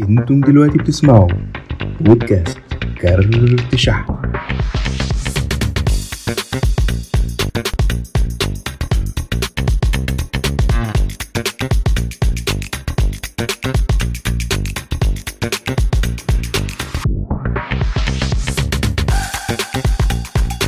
أنتم دلوقتي بتسمعوا بودكاست كارت شحن